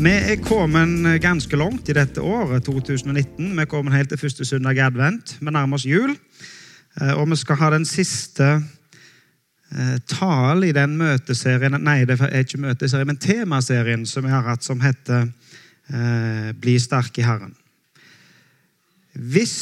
Vi er kommet ganske langt i dette året, 2019. Vi er kommet helt til første søndag i advent. Vi nærmer oss jul, eh, og vi skal ha den siste eh, talen i den møteserien Nei, det er ikke møteserien, men temaserien som vi har hatt, som heter eh, Bli sterk i Herren. Hvis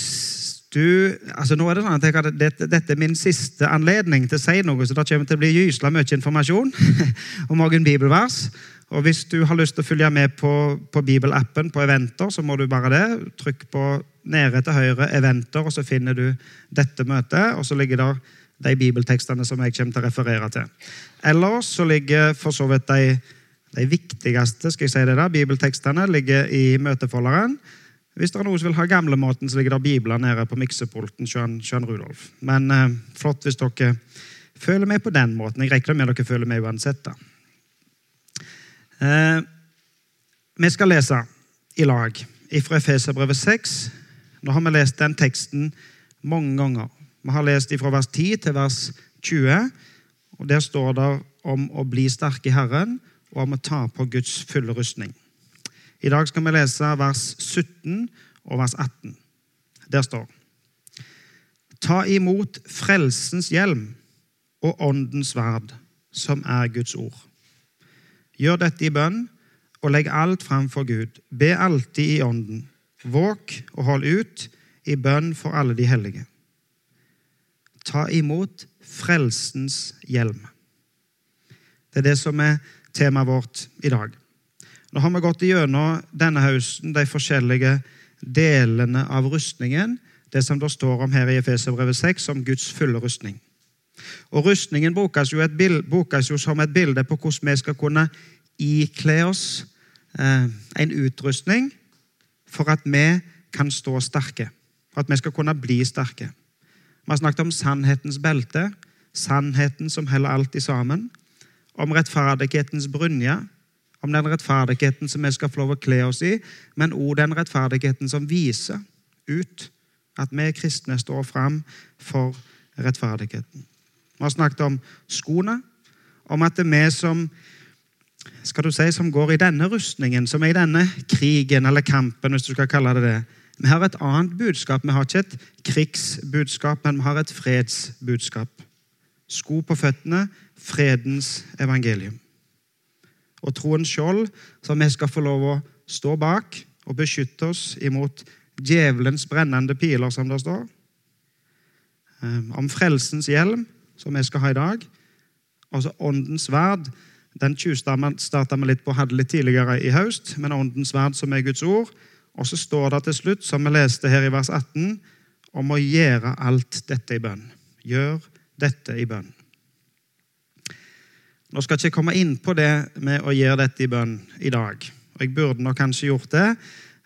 du altså nå er det sånn at jeg dette, er min siste anledning til å si noe, så da kommer det til å bli gysla mye informasjon om noen bibelvers. Og Hvis du har lyst til å følge med på, på bibelappen på eventer, så må du bare det. Trykk på nede til høyre 'eventer', og så finner du dette møtet. Og så ligger der de bibeltekstene som jeg kommer til å referere til. Ellers så ligger for så vidt de, de viktigste skal jeg si det der, bibeltekstene ligger i møtefolderen. Hvis det er noen som vil ha gamlemåten, så ligger det bibler nede på miksepulten. Sjøen Rudolf. Men eh, flott hvis dere føler med på den måten. Jeg regner med dere føler med uansett. da. Eh, vi skal lese i lag fra Efeserbrevet 6. Nå har vi lest den teksten mange ganger. Vi har lest fra vers 10 til vers 20. og Der står det om å bli sterk i Herren og om å ta på Guds fulle rustning. I dag skal vi lese vers 17 og vers 18. Der står Ta imot frelsens hjelm og åndens sverd, som er Guds ord. Gjør dette i bønn, og legg alt fram for Gud. Be alltid i ånden. Våk og hold ut i bønn for alle de hellige. Ta imot frelsens hjelm. Det er det som er temaet vårt i dag. Nå har vi gått gjennom denne høsten de forskjellige delene av rustningen, det som det står om her i Efeserbrevet 6, som Guds fulle rustning. Og Rustningen brukes jo, bild, brukes jo, som et bilde på hvordan vi skal kunne ikle oss eh, en utrustning for at vi kan stå sterke. For at vi skal kunne bli sterke. Vi har snakket om sannhetens belte, sannheten som heller alltid sammen. Om rettferdighetens brynje, om den rettferdigheten som vi skal få lov å kle oss i, men òg den rettferdigheten som viser ut at vi kristne står fram for rettferdigheten. Vi har snakket om skoene, om at det er vi som skal du si, som går i denne rustningen, som er i denne krigen eller kampen, hvis du skal kalle det det. Vi har et annet budskap. Vi har ikke et krigsbudskap, men vi har et fredsbudskap. Sko på føttene, fredens evangelium. Og troens skjold, som vi skal få lov å stå bak og beskytte oss imot djevelens brennende piler, som det står. Ehm, om frelsens hjelm, som vi skal ha i dag. Altså åndens verd. Den starta vi litt på, hadde litt tidligere i høst, men åndens verd, som er Guds ord. Og så står det til slutt, som vi leste her i vers 18, om å gjøre alt dette i bønn. Gjør dette i bønn. Nå skal jeg ikke komme inn på det med å gjøre dette i bønn i dag. Og Jeg burde nok kanskje gjort det,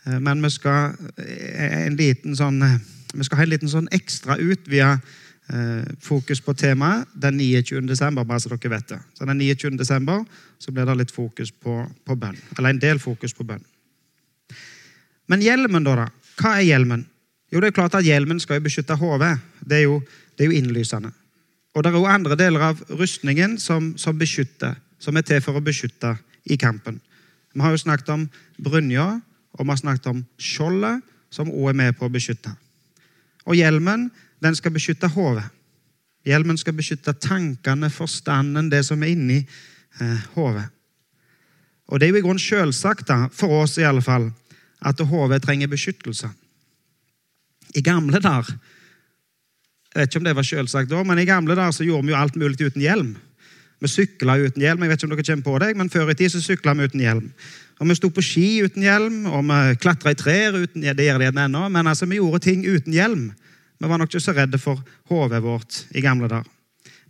eh, men vi skal, eh, en liten sånn, eh, vi skal ha en liten sånn ekstra utvida fokus på temaet den 29. desember, bare så dere vet det. Så den 29. desember så blir det litt fokus på, på bønn. Eller en del fokus på bønn. Men hjelmen, da? da? Hva er hjelmen? Jo, det er klart at Hjelmen skal jo beskytte hodet. Det, det er jo innlysende. Og det er jo andre deler av rustningen som, som, beskytter, som er til for å beskytte i kampen. Vi har jo snakket om brynja, og vi har snakket om skjoldet, som òg er med på å beskytte. Og hjelmen den skal beskytte hodet. Hjelmen skal beskytte tankene, forstanden, det som er inni eh, hodet. Og Det er jo i grunnen selvsagt, da, for oss i alle fall, at hodet trenger beskyttelse. I gamle dager Jeg vet ikke om det var selvsagt da, men i gamle dager så gjorde vi jo alt mulig uten hjelm. Vi sykla uten hjelm. jeg vet ikke om dere kommer på deg, men Før i tid så sykla vi uten hjelm. Og Vi sto på ski uten hjelm, og vi klatra i trær uten Det gjør de ennå, men altså, vi gjorde ting uten hjelm. Vi var nok ikke så redde for hodet vårt i gamle dager.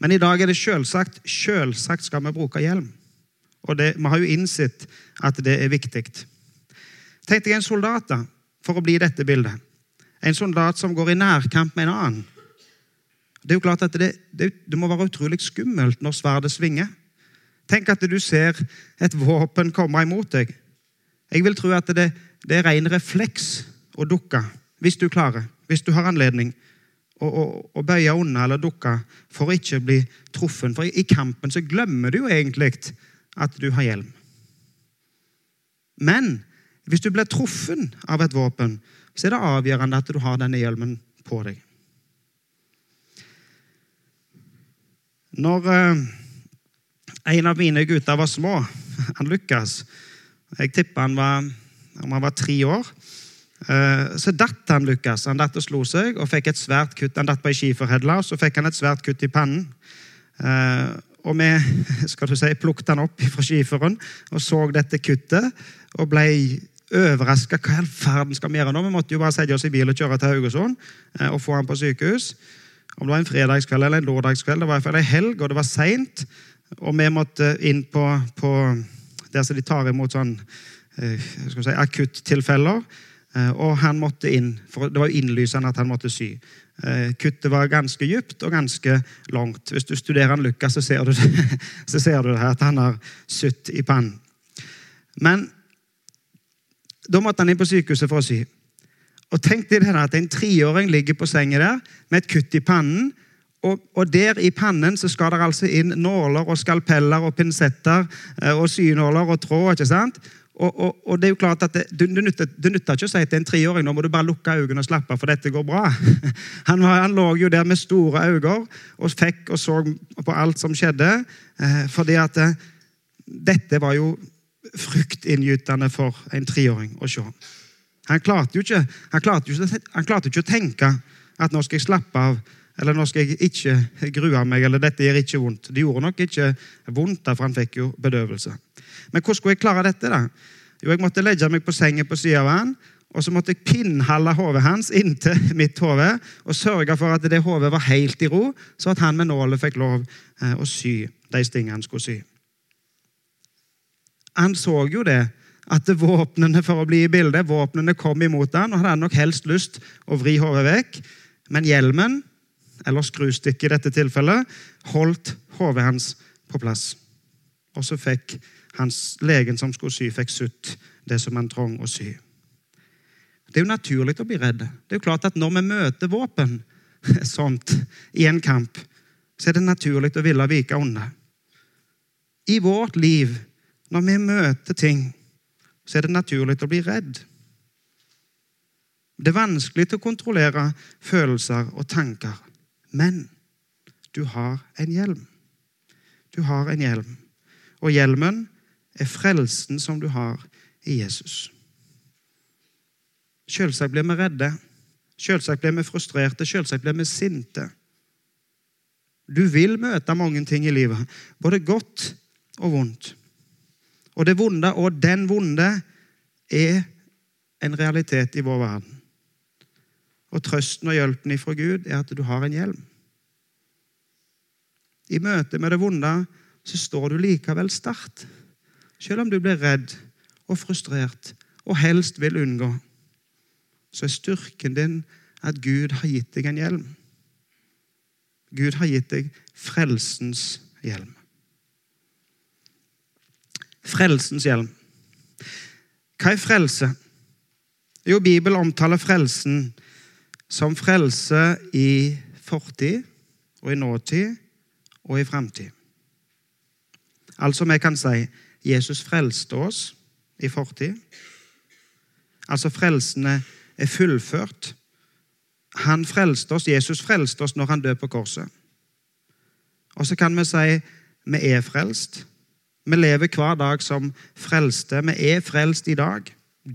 Men i dag er det selvsagt. Selvsagt skal vi bruke hjelm. Og det, vi har jo innsett at det er viktig. Tenk deg en soldat da, for å bli dette bildet. En soldat som går i nærkamp med en annen. Det er jo klart at det, det, det må være utrolig skummelt når sverdet svinger. Tenk at du ser et våpen komme imot deg. Jeg vil tro at det, det er ren refleks å dukke hvis du klarer hvis du har anledning, å, å, å bøye unna eller dukke for å ikke bli truffet. For i, kampen så glemmer du jo egentlig at du har hjelm. Men hvis du blir truffet av et våpen, så er det avgjørende at du har denne hjelmen på deg. Når eh, en av mine gutter var små, han Lukas Jeg tipper han var, han var tre år. Eh, så datt han Lukas. Han datt og slo seg og fikk et svært kutt. Han datt på ei skiferhedle, så fikk han et svært kutt i pannen. Eh, og vi skal du si, plukket han opp fra skiferen og så dette kuttet og ble overraska. Hva i all verden skal vi gjøre nå? Vi måtte jo bare sette oss i bil og kjøre til Haugesund og få han på sykehus. Om det var en fredagskveld eller en lørdagskveld, det var i hvert fall en helg, og det var seint. Og vi måtte inn på, på der som de tar imot sånn eh, si, akuttilfeller. Eh, og han måtte inn, for det var innlysende at han måtte sy. Eh, kuttet var ganske dypt og ganske langt. Hvis du studerer han Lukas, så ser du, så ser du det, at han har sydd i pannen. Men da måtte han inn på sykehuset for å sy. Og tenk deg det at En treåring ligger på senga der med et kutt i pannen. Og, og, der i pannen så skal det altså inn nåler og skalpeller og pinsetter eh, og synåler og tråd. ikke sant? Og, og, og, det er jo klart at det, du, du, nytter, du, nytter, ikke å si til en treåring nå må du bare lukke øynene og slappe av, for dette går bra. Han, han, lå jo der med store øyne og fikk og så på alt som skjedde. Eh, fordi at eh, dette var jo fryktinngytende for en treåring å se. Han klarte jo ikke, han klarte jo ikke, han klarte ikke å tenke at nå skal jeg slappe av, eller nå skal jeg ikke grue meg, eller dette gjør ikke vondt. Det gjorde nok ikke vondt, for han fikk jo bedøvelse. Men hvordan skulle jeg klare dette? da? Jo, Jeg måtte legge meg på sengen på siden av han, og så måtte jeg pinnhalle hodet hans inntil mitt hode og sørge for at det hodet var helt i ro, så at han med nålet fikk lov eh, å sy de stingene han skulle sy. Han så jo det, at våpnene for å bli i bildet, våpnene kom imot han, og hadde han nok helst lyst å vri hodet vekk. Men hjelmen, eller skrustikke i dette tilfellet, holdt hodet hans på plass. Og så fikk hans legen som skulle sy, fikk sutt det som han trong å sy. Det er jo naturlig å bli redd. Det er jo klart at Når vi møter våpen sånt i en kamp, så er det naturlig å ville vike unna. I vårt liv, når vi møter ting så er det naturlig å bli redd. Det er vanskelig å kontrollere følelser og tanker. Men du har en hjelm. Du har en hjelm. Og hjelmen er frelsen som du har i Jesus. Selvsagt blir vi redde. Selvsagt blir vi frustrerte. Selvsagt blir vi sinte. Du vil møte mange ting i livet, både godt og vondt. Og det vonde og den vonde er en realitet i vår verden. Og trøsten og hjelpen ifra Gud er at du har en hjelm. I møte med det vonde så står du likevel sterkt. Selv om du blir redd og frustrert og helst vil unngå, så er styrken din at Gud har gitt deg en hjelm. Gud har gitt deg frelsens hjelm. Frelsens hjelm. Hva er frelse? Jo, Bibelen omtaler frelsen som frelse i fortid og i nåtid og i framtid. Altså, vi kan si Jesus frelste oss i fortid. Altså, frelsene er fullført. Han frelste oss, Jesus frelste oss når han døde på korset. Og så kan vi si vi er frelst vi lever hver dag som frelste. Vi er frelst i dag.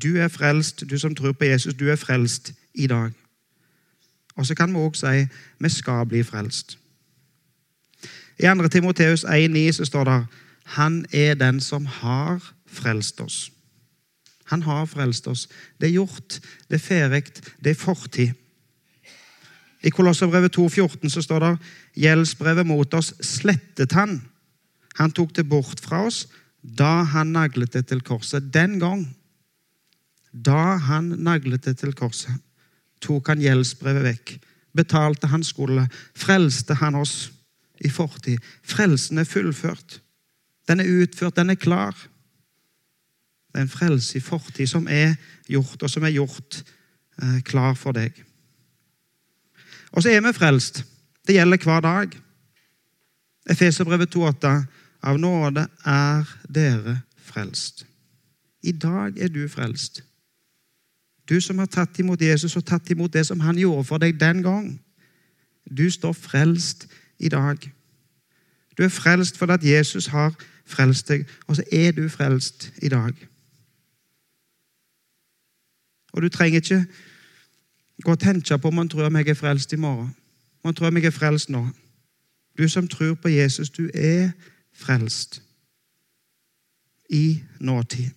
Du er frelst, du som tror på Jesus, du er frelst i dag. Og så kan vi òg si vi skal bli frelst. I 2. Timoteus 1,9 så står det han er den som har frelst oss. Han har frelst oss. Det er gjort, det er ferdig, det er fortid. I Kolosserbrevet 2,14 så står det gjeldsbrevet mot oss slettet han han tok det bort fra oss da han naglet det til korset. Den gang, da han naglet det til korset, tok han gjeldsbrevet vekk. Betalte han skulle, Frelste han oss i fortid. Frelsen er fullført. Den er utført, den er klar. Det er en frelse i fortid som er gjort, og som er gjort eh, klar for deg. Og så er vi frelst. Det gjelder hver dag. Efeserbrevet 2,8 av nåde er dere frelst. I dag er du frelst. Du som har tatt imot Jesus og tatt imot det som han gjorde for deg den gang. Du står frelst i dag. Du er frelst fordi at Jesus har frelst deg, og så er du frelst i dag. Og du trenger ikke gå og tenke på om man tror om jeg er frelst i morgen. Om Man tror om jeg er frelst nå. Du som tror på Jesus, du er frelst i nåtid.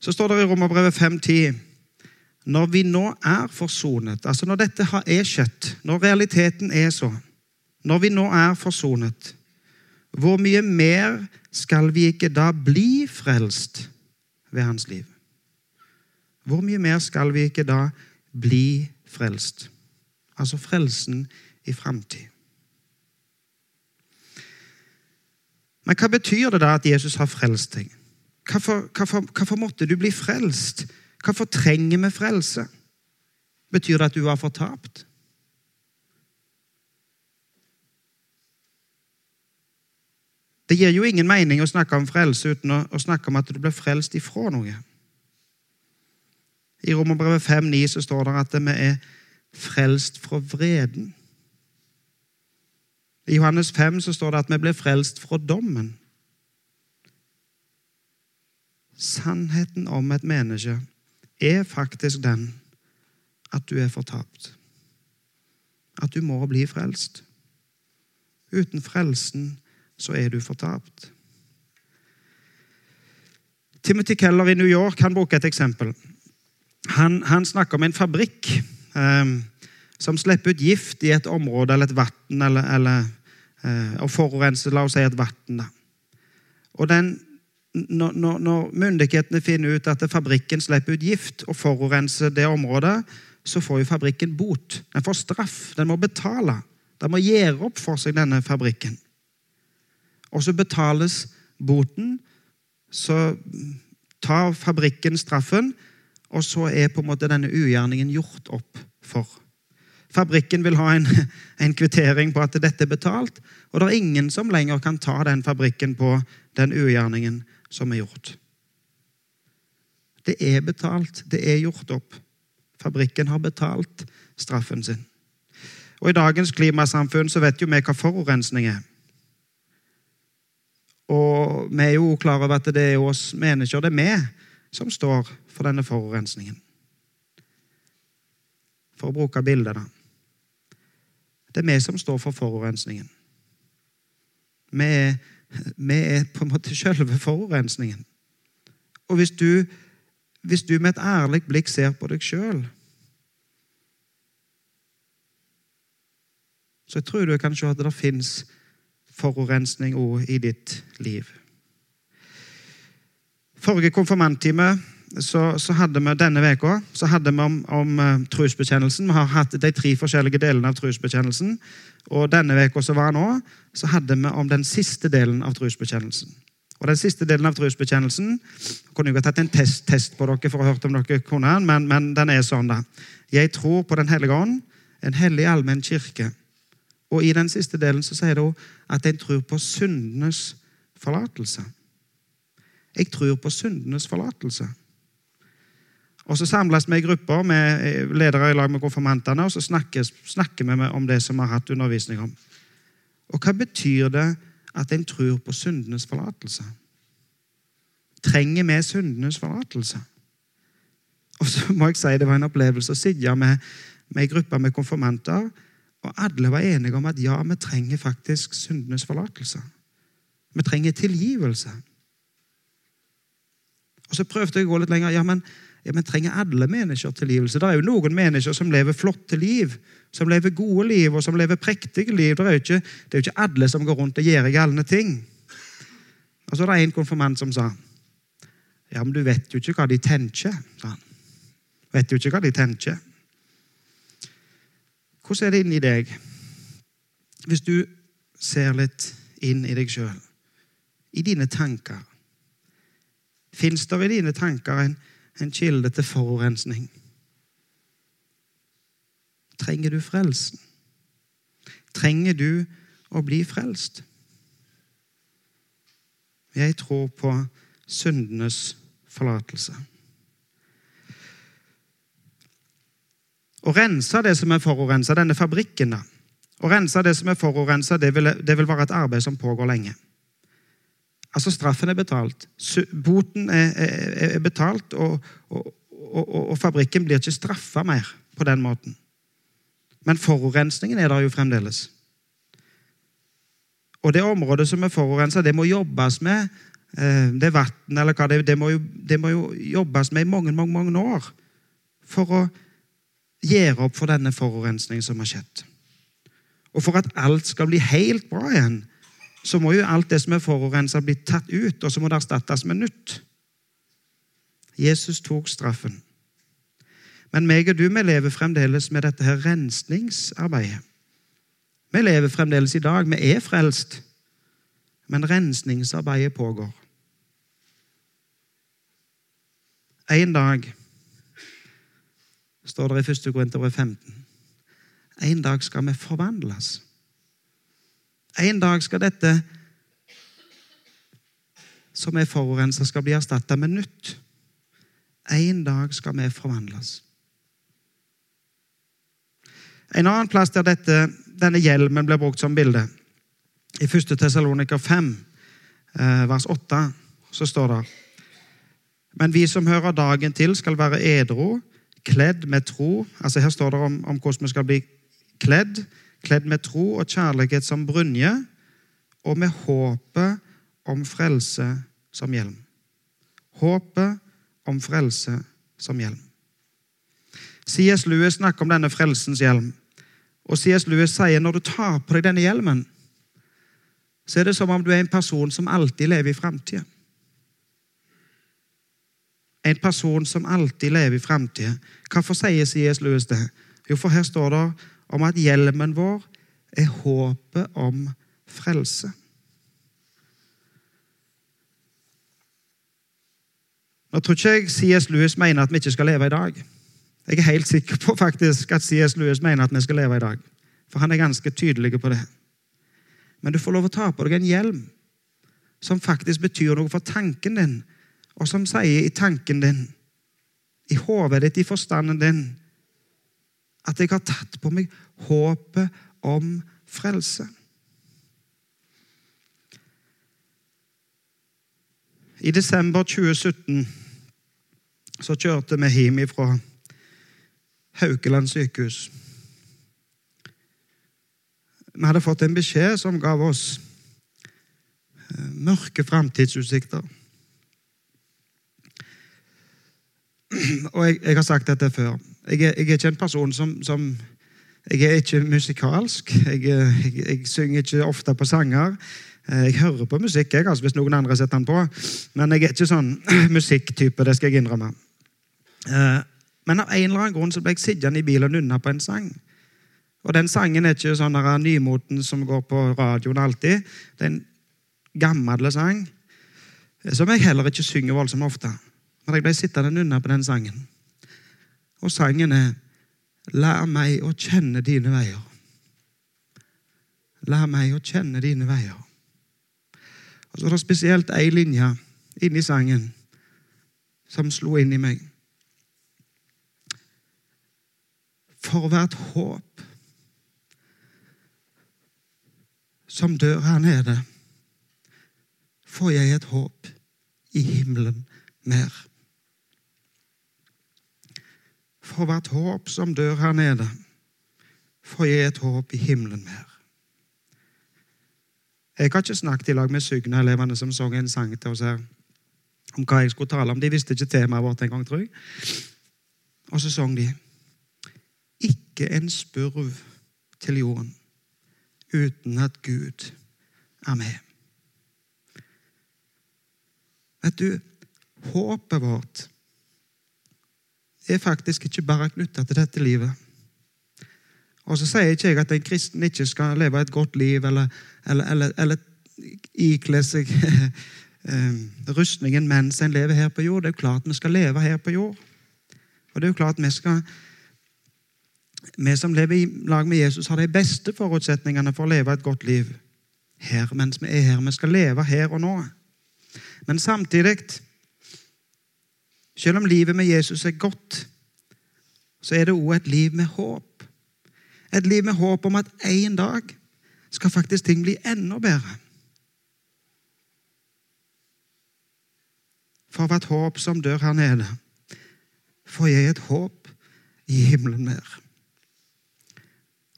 Så står det i Romerbrevet 5.10 Når vi nå er forsonet, altså når dette er skjedd, når realiteten er så, når vi nå er forsonet, hvor mye mer skal vi ikke da bli frelst ved hans liv? Hvor mye mer skal vi ikke da bli frelst? Altså frelsen i framtid. Men hva betyr det da at Jesus har frelst deg? Hvorfor, hvorfor, hvorfor måtte du bli frelst? Hvorfor trenger vi frelse? Betyr det at du var fortapt? Det gir jo ingen mening å snakke om frelse uten å, å snakke om at du ble frelst ifra noe. I Romerbrevet 5,9 så står det at vi er frelst fra vreden. I Johannes 5 så står det at vi blir frelst fra dommen. Sannheten om et menneske er faktisk den at du er fortapt. At du må bli frelst. Uten frelsen så er du fortapt. Timothy Keller i New York han bruker et eksempel. Han, han snakker om en fabrikk eh, som slipper ut gift i et område eller et vann, eller, eller eh, og forurenser la oss si et vann. Og den, når, når, myndighetene finner ut at fabrikken slipper ut gift og forurenser det området, så får jo fabrikken bot. Den får straff. Den må betale. Den må gjøre opp for seg, denne fabrikken. Og så betales boten. Så tar fabrikken straffen, og så er på en måte denne ugjerningen gjort opp for. Fabrikken vil ha en, en, kvittering på at dette er betalt, og det er ingen som lenger kan ta den fabrikken på den ugjerningen som er gjort. Det er betalt, det er gjort opp. Fabrikken har betalt straffen sin. Og I dagens klimasamfunn så vet jo vi hva forurensning er. Og vi er jo klar over at det er oss mennesker, det er vi, som står for denne forurensningen. For å bruke bildet, da. Det er vi som står for forurensningen. Vi er, vi er på en måte selve forurensningen. Og hvis du, hvis du med et ærlig blikk ser på deg sjøl Så jeg tror du kan se at det fins forurensning òg i ditt liv. Forrige konfirmanttime så, så, hadde vi denne veka, så hadde vi om, om uh, trosbekjennelsen. Vi har hatt de tre forskjellige delene av trosbekjennelsen. Og denne veka som var nå, så hadde vi om den siste delen av trosbekjennelsen. Og den siste delen av trosbekjennelsen kunne jeg ha tatt en test, test, på dere for å ha hørt om dere kunne den, men, men den er sånn, da. Jeg tror på Den hellige ånd, en hellig allmenn kirke. Og i den siste delen så sier hun at en tror på syndenes forlatelse. Jeg tror på syndenes forlatelse. Og Så samles vi i grupper med eh, ledere i lag med konfirmantene, og så snakkes, snakker vi om det som vi har hatt undervisning om. Og hva betyr det at en tror på syndenes forlatelse? Trenger vi syndenes forlatelse? Og så må jeg si Det var en opplevelse å sitte med, med en gruppe med konfirmanter, og alle var enige om at ja, vi trenger faktisk syndenes forlatelse. Vi trenger tilgivelse. Og Så prøvde jeg å gå litt lenger. ja, men ja, men trenger alle mennesker tilgivelse? Det er jo noen mennesker som lever flotte liv, som lever gode liv og som lever prektige liv. Det er jo ikke, er jo ikke alle som går rundt og gjør galne ting. Og så er det en konfirmant som sa ja, men du vet jo ikke hva de tenker. sa han. Vet jo ikke hva de tenker. Hvordan er det inni deg? Hvis du ser litt inn i deg sjøl, i dine tanker Fins det i dine tanker en en kilde til forurensning. Trenger du frelsen? Trenger du å bli frelst? Jeg tror på syndenes forlatelse. Å rense det som er forurensa, denne fabrikken da. Å rense det som er forurensa, det, det, vil være et arbeid som pågår lenge. Altså, straffen er betalt. Boten er, er, er betalt, og, og, og, og, fabrikken blir ikke straffa mer på den måten. Men forurensningen er der jo fremdeles. Og det området som er forurensa, det må jobbes med. Eh, det vann eller hva det, det, må jo, det må jo jobbes med i mange, mange, mange år for å gjøre opp for denne forurensningen som har skjedd. Og for at alt skal bli helt bra igjen, så må jo alt det som er forurensa, bli tatt ut, og så må det erstattes med nytt. Jesus tok straffen. Men meg og du vi lever fremdeles med dette her rensningsarbeidet. Vi lever fremdeles i dag. Vi er frelst. Men rensningsarbeidet pågår. En dag står det i 1. Korinterbrev 15. En dag skal vi forvandles. En dag skal dette som er forurensa, skal bli erstatta med nytt. En dag skal vi forvandles. En annen plass der dette, denne hjelmen blir brukt som bilde, i 1. Tessaloniker 5, eh, vers 8, så står det Men vi som hører dagen til, skal være edru, kledd med tro. Altså Her står det om, om hvordan vi skal bli kledd. Kledd med tro og kjærlighet som brynje, og med håpet om frelse som hjelm. Håpet om frelse som hjelm. C.S. Lewis snakker om denne frelsens hjelm. Og C.S. Lewis sier når du tar på deg denne hjelmen, så er det som om du er en person som alltid lever i framtida. En person som alltid lever i framtida. Hvorfor sier C.S. Lewis det? Jo, for her står det om at hjelmen vår er håpet om frelse. Nå tror ikke jeg C.S. Lewis mener at vi ikke skal leve i dag. Jeg er helt sikker på faktisk at C.S. Lewis mener at vi skal leve i dag. For han er ganske tydelig på det. Men du får lov å ta på deg en hjelm som faktisk betyr noe for tanken din, og som sier i tanken din, i hodet ditt, i forstanden din, at jeg har tatt på meg håpet om frelse. I desember 2017 så kjørte vi hjem fra Haukeland sykehus. Vi hadde fått en beskjed som gav oss eh, mørke framtidsutsikter. Og jeg, jeg, har sagt dette før. Jeg er, jeg er ikke en person som, som, Jeg er ikke musikalsk. Jeg, jeg, jeg, synger ikke ofte på sanger. Eh, jeg hører på musikk jeg, altså, hvis noen andre setter den på, men jeg er ikke sånn musikktype. det skal jeg innrømme. Eh, men av en eller annen grunn så ble jeg sittende i bilen og nunne på en sang. Og den sangen er ikke sånn nymoten som går på radioen alltid. Det er en gammel sang som jeg heller ikke synger voldsomt ofte. Men jeg ble sittende nunne på den sangen. Og sangen er 'Lær meg å kjenne dine veier'. Lær meg å kjenne dine veier. Og så er det spesielt ei linje inni sangen som slo inn i meg. For hvert håp som dør her nede, får jeg et håp i himmelen mer. For hvert håp som dør her nede, får jeg et håp i himmelen mer. Jeg har ikke snakket i lag med Sygna-elevene som sang en sang til oss her om hva jeg skulle tale om. De visste ikke temaet vårt engang, tror jeg. Og så sang de Ikke en spurv til jorden uten at Gud er med. Vet du, håpet vårt er faktisk ikke bare knytta til dette livet. Og så sier ikke jeg at en kristen ikke skal leve et godt liv eller, eller, eller, eller ikle seg eh, rustningen mens en lever her på jord. Det er jo klart vi skal leve her på jord. Og det er jo klart vi skal Vi som lever i lag med Jesus, har de beste forutsetningene for å leve et godt liv her mens vi er her. Vi skal leve her og nå. Men samtidig, selv om livet med Jesus er godt, så er det òg et liv med håp. Et liv med håp om at en dag skal faktisk ting bli enda bedre. For hvert håp som dør her nede, får jeg et håp i himmelen mer.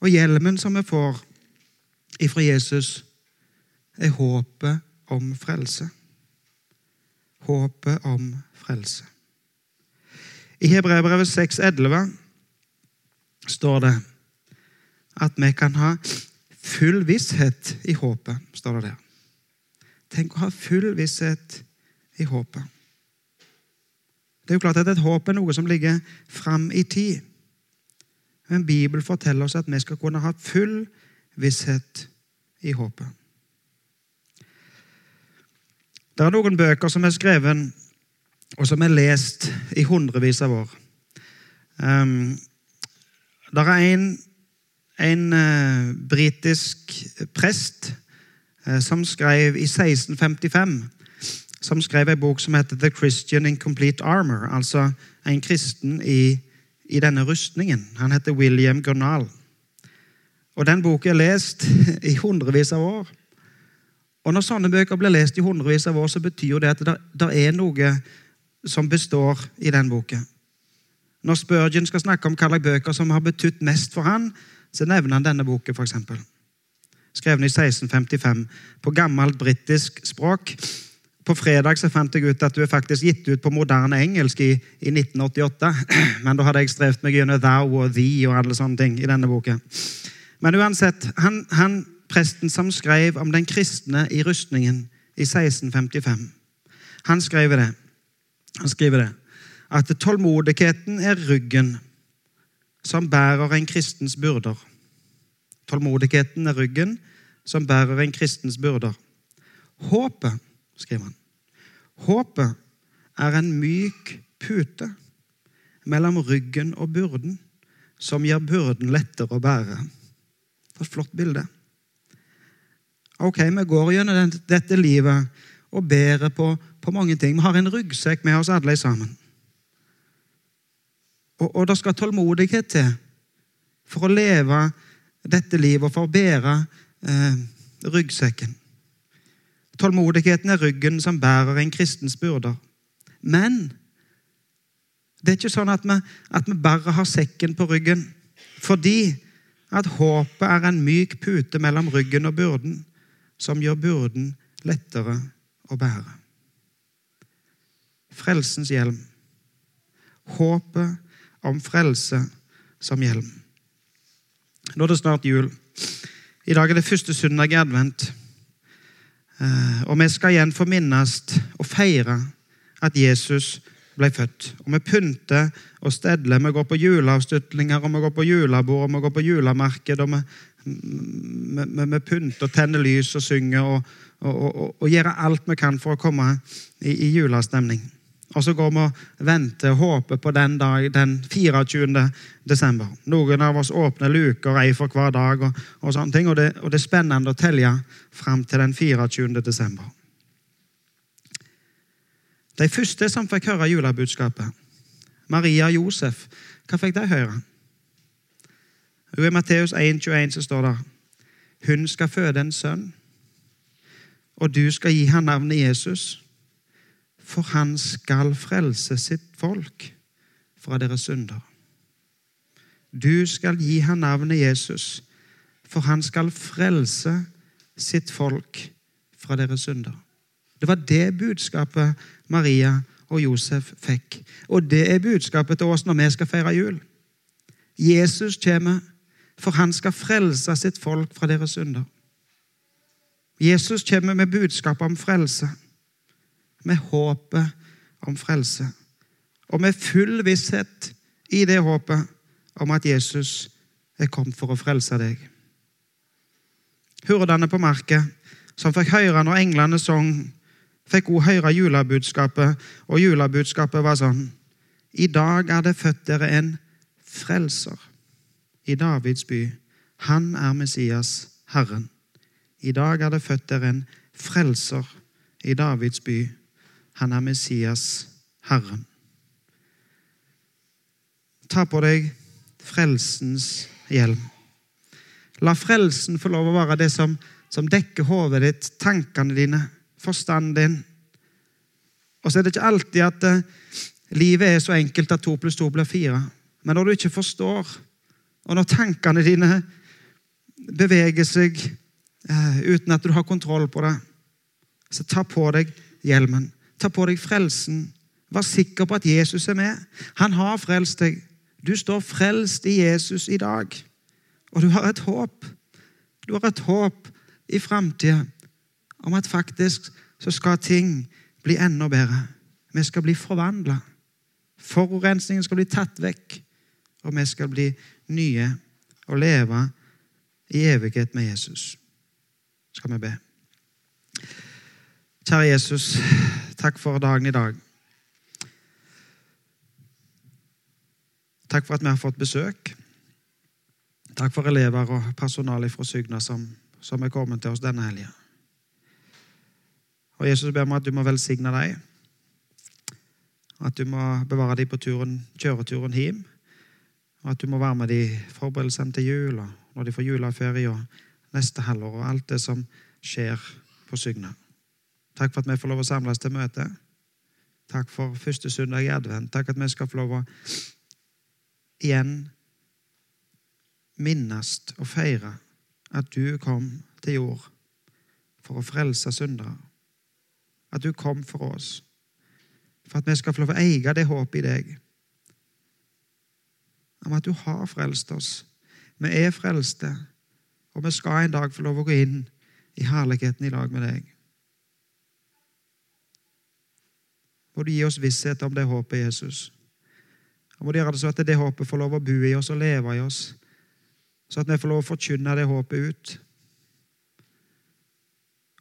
Og hjelmen som vi får ifra Jesus, er håpet om frelse. Håpet om frelse. I Hebreabrevet 6,11 står det at vi kan ha full visshet i håpet, står det der. Tenk å ha full visshet i håpet. Det er jo klart at Et håp er noe som ligger fram i tid. Men Bibelen forteller oss at vi skal kunne ha full visshet i håpet. Det er noen bøker som er skrevet, og som er lest i hundrevis av år. Um, der er en, en uh, britisk prest uh, som skrev i 1655 som skrev en bok som heter 'The Christian in Complete Armor'. Altså en kristen i, i denne rustningen. Han heter William Gurnal. Og Den boka er lest i hundrevis av år. Og Når sånne bøker blir lest i hundrevis av år, så betyr det at det, er noe som består i den boka. Når Spurgeon skal snakke om hvilke bøker som har betydd mest for han, så nevner han denne boka, f.eks. Skrevet i 1655 på gammelt britisk språk. På fredag så fant jeg ut at du er faktisk gitt ut på moderne engelsk i, i 1988. Men da hadde jeg strevd meg gjennom thou og thee og alle sånne ting i denne boka. Men uansett, han, han, presten som skrev om den kristne i rustningen i 1655, han skrev det. Han skriver det. At tålmodigheten er ryggen som bærer en kristens byrder. Tålmodigheten er ryggen som bærer en kristens byrder. Håpet, skriver han, håpet er en myk pute mellom ryggen og byrden som gjør byrden lettere å bære. For et flott bilde. Ok, Vi går gjennom dette livet og bærer på, på, mange ting. Vi har en ryggsekk med oss alle sammen. Og, og det skal tålmodighet til for å leve dette livet og for å bære eh, ryggsekken. Tålmodigheten er ryggen som bærer en kristens byrder. Men det er ikke sånn at vi, at vi bare har sekken på ryggen. Fordi at håpet er en myk pute mellom ryggen og byrden, som gjør byrden lettere å bære. Frelsens hjelm. Håpet om frelse som hjelm. Nå er det snart jul. I dag er det første søndag i advent. Eh, og vi skal igjen få minnes og feire at Jesus ble født. Og vi pynter og stedler. Vi går på juleavslutninger, og vi går på julebord, og vi går på julemarked. og vi, vi, vi pynter og tenner lys og synger og, og, og, og, gjør alt vi kan for å komme i, i julestemning. Og så går vi og venter og håper på den dag, den 24. desember. Noen av oss åpner luker, ei for hver dag, og, og sånne ting, og det, og det er spennende å telle fram til den 24. desember. De første som fikk høre julebudskapet, Maria og Josef, hva fikk de høre? I Matteus 1,21 så står det hun skal føde en sønn, og du skal gi ham navnet Jesus, for han skal frelse sitt folk fra deres synder. Du skal gi ham navnet Jesus, for han skal frelse sitt folk fra deres synder. Det var det budskapet Maria og Josef fikk. Og det er budskapet til oss når vi skal feire jul. Jesus kommer, for han skal frelse sitt folk fra deres synder. Jesus kommer med budskapet om frelse, med håpet om frelse. Og med full visshet i det håpet om at Jesus er kommet for å frelse deg. Hurdene på marka, som fikk høre når englene sang fikk hun høre julebudskapet, og julebudskapet var sånn I dag er det født dere en frelser i Davids by. Han er Messias, Herren. I dag er det født dere en frelser i Davids by. Han er Messias, Herren. Ta på deg frelsens hjelm. La frelsen få lov å være det som, som dekker hodet ditt, tankene dine, forstanden din. Og så er det ikke alltid at uh, livet er så enkelt at to pluss to blir fire. Men når du ikke forstår, og når tankene dine beveger seg uh, uten at du har kontroll på det, så ta på deg hjelmen. Ta på deg frelsen. Vær sikker på at Jesus er med. Han har frelst deg. Du står frelst i Jesus i dag. Og du har et håp. Du har et håp i framtida om at faktisk så skal ting bli enda bedre. Vi skal bli forvandla. Forurensningen skal bli tatt vekk, og vi skal bli nye og leve i evighet med Jesus. Skal vi be. Kjære Jesus, takk for dagen i dag. Takk for at vi har fått besøk. Takk for elever og personale fra Sygna som, som er kommet til oss denne helga. Og Jesus ber meg at du må velsigne dem. At du må bevare dem på turen, kjøreturen hjem. Og at du må være med dem i forberedelsene til jul, og når de får juleferie og neste halvår, og alt det som skjer på Sygna. Takk for at vi får lov å samles til møte. Takk for første søndag i advent. Takk at vi skal få lov å igjen minnes og feire at du kom til jord for å frelse syndere. At du kom for oss. For at vi skal få lov å eie det håpet i deg. Om at du har frelst oss. Vi er frelste, og vi skal en dag få lov å gå inn i herligheten i lag med deg. Må du gi oss visshet om det håpet, Jesus. Og må du gjøre det så at det håpet får lov å bo i oss og leve i oss så at vi får lov å forkynne det håpet ut.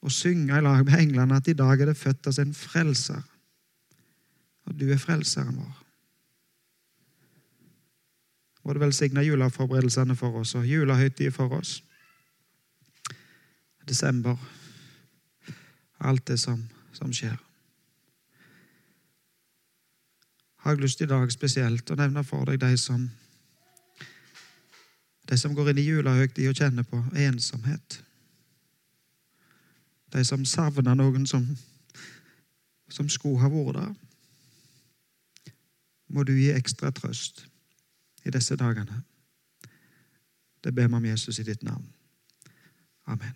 Og synge i lag med englene at i dag er det født oss en frelser. Og du er frelseren vår. Må du velsigne juleforberedelsene for oss og julehøytiden for oss. Desember. Alt det som, som skjer. Har jeg lyst i dag spesielt å nevne for deg de som de som går inn i julehøytid og kjenner på ensomhet. De som savner noen som, som skulle ha vært der. Må du gi ekstra trøst i disse dagene. Det ber vi om Jesus i ditt navn. Amen.